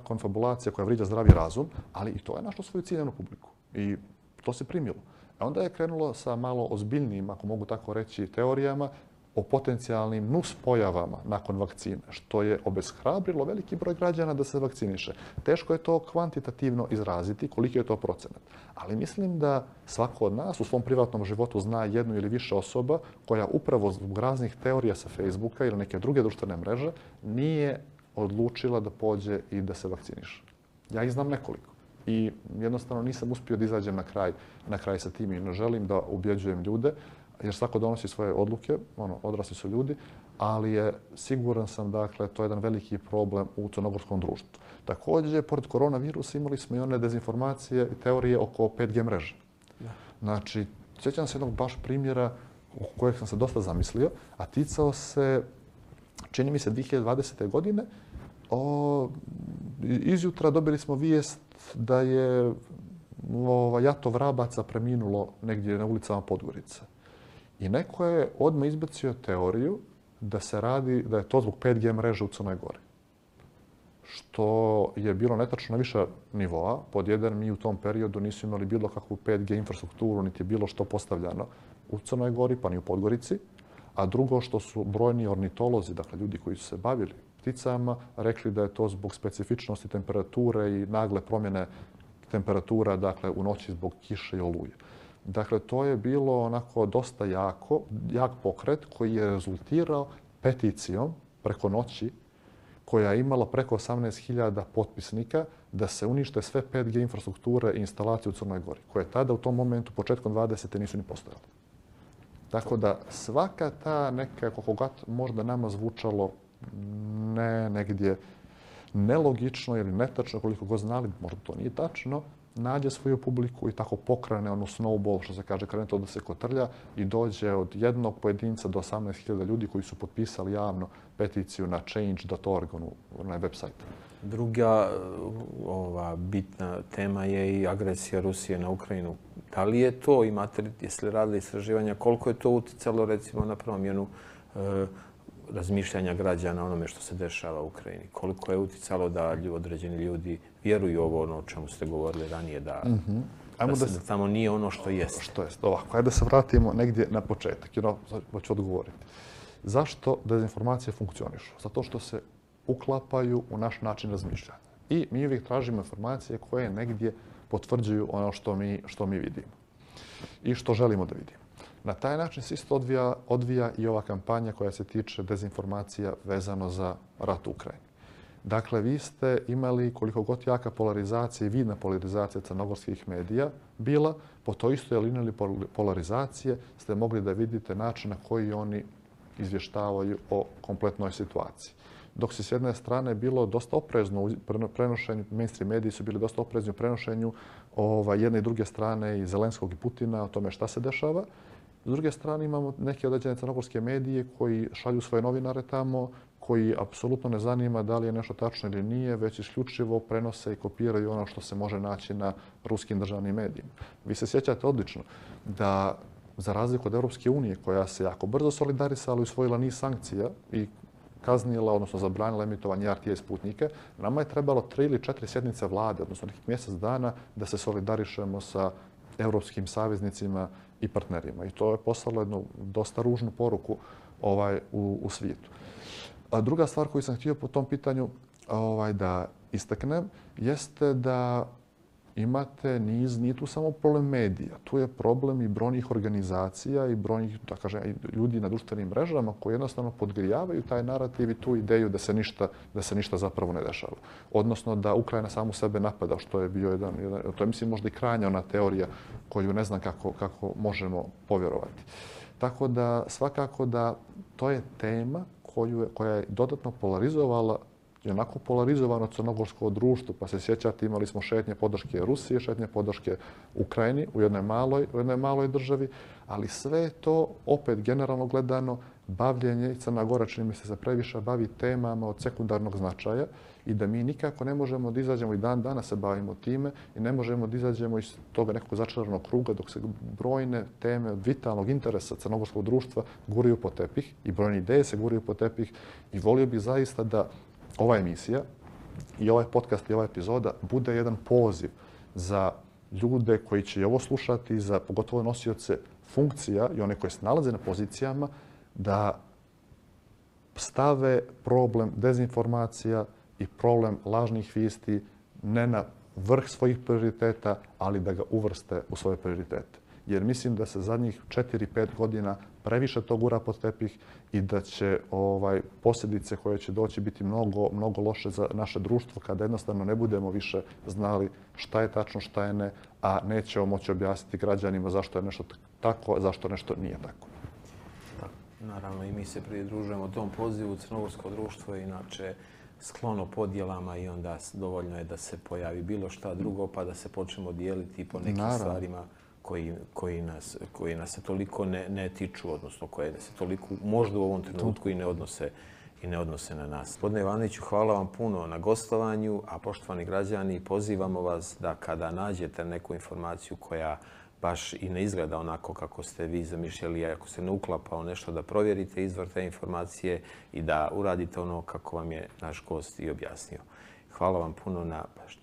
konfabulacija koja vriđa zdravi razum, ali i to je našlo svoju ciljenu publiku. I to se primilo. A onda je krenulo sa malo ozbiljnim, ako mogu tako reći, teorijama o potencijalnim nuspojavama nakon vakcine, što je obeshrabrilo veliki broj građana da se vakciniše. Teško je to kvantitativno izraziti, koliko je to procenat. Ali mislim da svako od nas u svom privatnom životu zna jednu ili više osoba koja upravo zbog raznih teorija sa Facebooka ili neke druge društvene mreže nije odlučila da pođe i da se vakciniše. Ja ih znam nekoliko. I jednostavno nisam uspio da izađem na kraj, na kraj sa tim i ne želim da ubjeđujem ljude jer svako donosi svoje odluke, ono, odrasli su ljudi, ali je siguran sam, dakle, to je jedan veliki problem u crnogorskom društvu. Također, pored koronavirusa imali smo i one dezinformacije i teorije oko 5G mreže. Znači, sjećam se jednog baš primjera u kojeg sam se dosta zamislio, a ticao se, čini mi se, 2020. godine, o, izjutra dobili smo vijest da je ova, jato vrabaca preminulo negdje na ulicama Podgorica. I neko je odmah izbacio teoriju da se radi, da je to zbog 5G mreže u Crnoj Gori. Što je bilo netačno na više nivoa. Pod jedan, mi u tom periodu nisu imali bilo kakvu 5G infrastrukturu, niti je bilo što postavljano u Crnoj Gori, pa ni u Podgorici. A drugo, što su brojni ornitolozi, dakle ljudi koji su se bavili pticama, rekli da je to zbog specifičnosti temperature i nagle promjene temperatura dakle, u noći zbog kiše i oluje. Dakle, to je bilo onako dosta jako, jak pokret koji je rezultirao peticijom preko noći koja je imala preko 18.000 potpisnika da se unište sve 5G infrastrukture i instalacije u Crnoj Gori, koje tada u tom momentu, početkom 20. nisu ni postojale. Tako da svaka ta neka, koliko god možda nama zvučalo ne negdje nelogično ili netačno, koliko god znali, možda to nije tačno, nađe svoju publiku i tako pokrane ono snowball, što se kaže, krene to da se kotrlja i dođe od jednog pojedinca do 18.000 ljudi koji su potpisali javno peticiju na change.org, na web sajt. Druga ova bitna tema je i agresija Rusije na Ukrajinu. Da li je to, imate li, jeste li radili istraživanja, koliko je to uticalo recimo na promjenu e, razmišljanja građana onome što se dešava u Ukrajini. Koliko je uticalo da određeni ljudi vjeruju ovo ono o čemu ste govorili ranije, da, mm -hmm. da, se, da, da tamo nije ono što jeste. Što jest. Ovako, ajde da se vratimo negdje na početak. Jer ću odgovoriti. Zašto dezinformacije funkcionišu? Zato što se uklapaju u naš način razmišljanja. I mi uvijek tražimo informacije koje negdje potvrđuju ono što mi, što mi vidimo i što želimo da vidimo. Na taj način se isto odvija, odvija i ova kampanja koja se tiče dezinformacija vezano za rat u Ukrajini. Dakle, vi ste imali koliko god jaka polarizacija i vidna polarizacija crnogorskih medija bila, po toj istoj liniji polarizacije ste mogli da vidite način na koji oni izvještavaju o kompletnoj situaciji. Dok se s jedne strane bilo dosta oprezno u prenošenju, mainstream mediji su bili dosta oprezni u prenošenju ova, jedne i druge strane i Zelenskog i Putina o tome šta se dešava, S druge strane imamo neke određene crnogorske medije koji šalju svoje novinare tamo, koji apsolutno ne zanima da li je nešto tačno ili nije, već isključivo prenose i kopiraju ono što se može naći na ruskim državnim medijima. Vi se sjećate odlično da za razliku od Europske unije, koja se jako brzo solidarisala i usvojila niz sankcija i kaznila, odnosno zabranila emitovanje RTS putnike, nama je trebalo tri ili četiri sjednice vlade, odnosno nekih mjesec dana, da se solidarišemo sa evropskim saveznicima i partnerima. I to je poslalo jednu dosta ružnu poruku ovaj u, u svijetu. A druga stvar koju sam htio po tom pitanju ovaj da istaknem jeste da imate niz, nije tu samo problem medija, tu je problem i brojnih organizacija i brojnih da kaže, ljudi na društvenim mrežama koji jednostavno podgrijavaju taj narativ i tu ideju da se ništa, da se ništa zapravo ne dešava. Odnosno da Ukrajina samu sebe napada, što je bio jedan, jedan to je mislim možda i krajnja ona teorija koju ne znam kako, kako možemo povjerovati. Tako da svakako da to je tema koju je, koja je dodatno polarizovala je onako polarizovano crnogorsko društvo, pa se sjećate, imali smo šetnje podrške Rusije, šetnje podrške Ukrajini u jednoj maloj, u jednoj maloj državi, ali sve to, opet generalno gledano, bavljenje i Crna Gora čini mi se za previše bavi temama od sekundarnog značaja i da mi nikako ne možemo da izađemo i dan dana se bavimo time i ne možemo da izađemo iz toga nekog začaranog kruga dok se brojne teme od vitalnog interesa crnogorskog društva guraju po tepih i brojne ideje se guraju po tepih i volio bih zaista da ova emisija i ovaj podcast i ova epizoda bude jedan poziv za ljude koji će ovo slušati, za pogotovo nosioce funkcija i one koje se nalaze na pozicijama, da stave problem dezinformacija i problem lažnih visti ne na vrh svojih prioriteta, ali da ga uvrste u svoje prioritete. Jer mislim da se zadnjih 4-5 godina previše to gura pod tepih i da će ovaj posljedice koje će doći biti mnogo, mnogo loše za naše društvo kada jednostavno ne budemo više znali šta je tačno, šta je ne, a nećemo moći objasniti građanima zašto je nešto tako, zašto nešto nije tako. Naravno, i mi se pridružujemo tom pozivu. Crnogorsko društvo je inače sklono podjelama i onda dovoljno je da se pojavi bilo šta drugo pa da se počnemo dijeliti po nekim Naravno. stvarima koji, koji, nas, koji nas se toliko ne, ne tiču, odnosno koje se toliko možda u ovom trenutku i ne odnose i ne odnose na nas. Podne Ivanoviću, hvala vam puno na gostovanju, a poštovani građani, pozivamo vas da kada nađete neku informaciju koja baš i ne izgleda onako kako ste vi zamišljali, ako se ne uklapa nešto, da provjerite izvor te informacije i da uradite ono kako vam je naš gost i objasnio. Hvala vam puno na pažnju.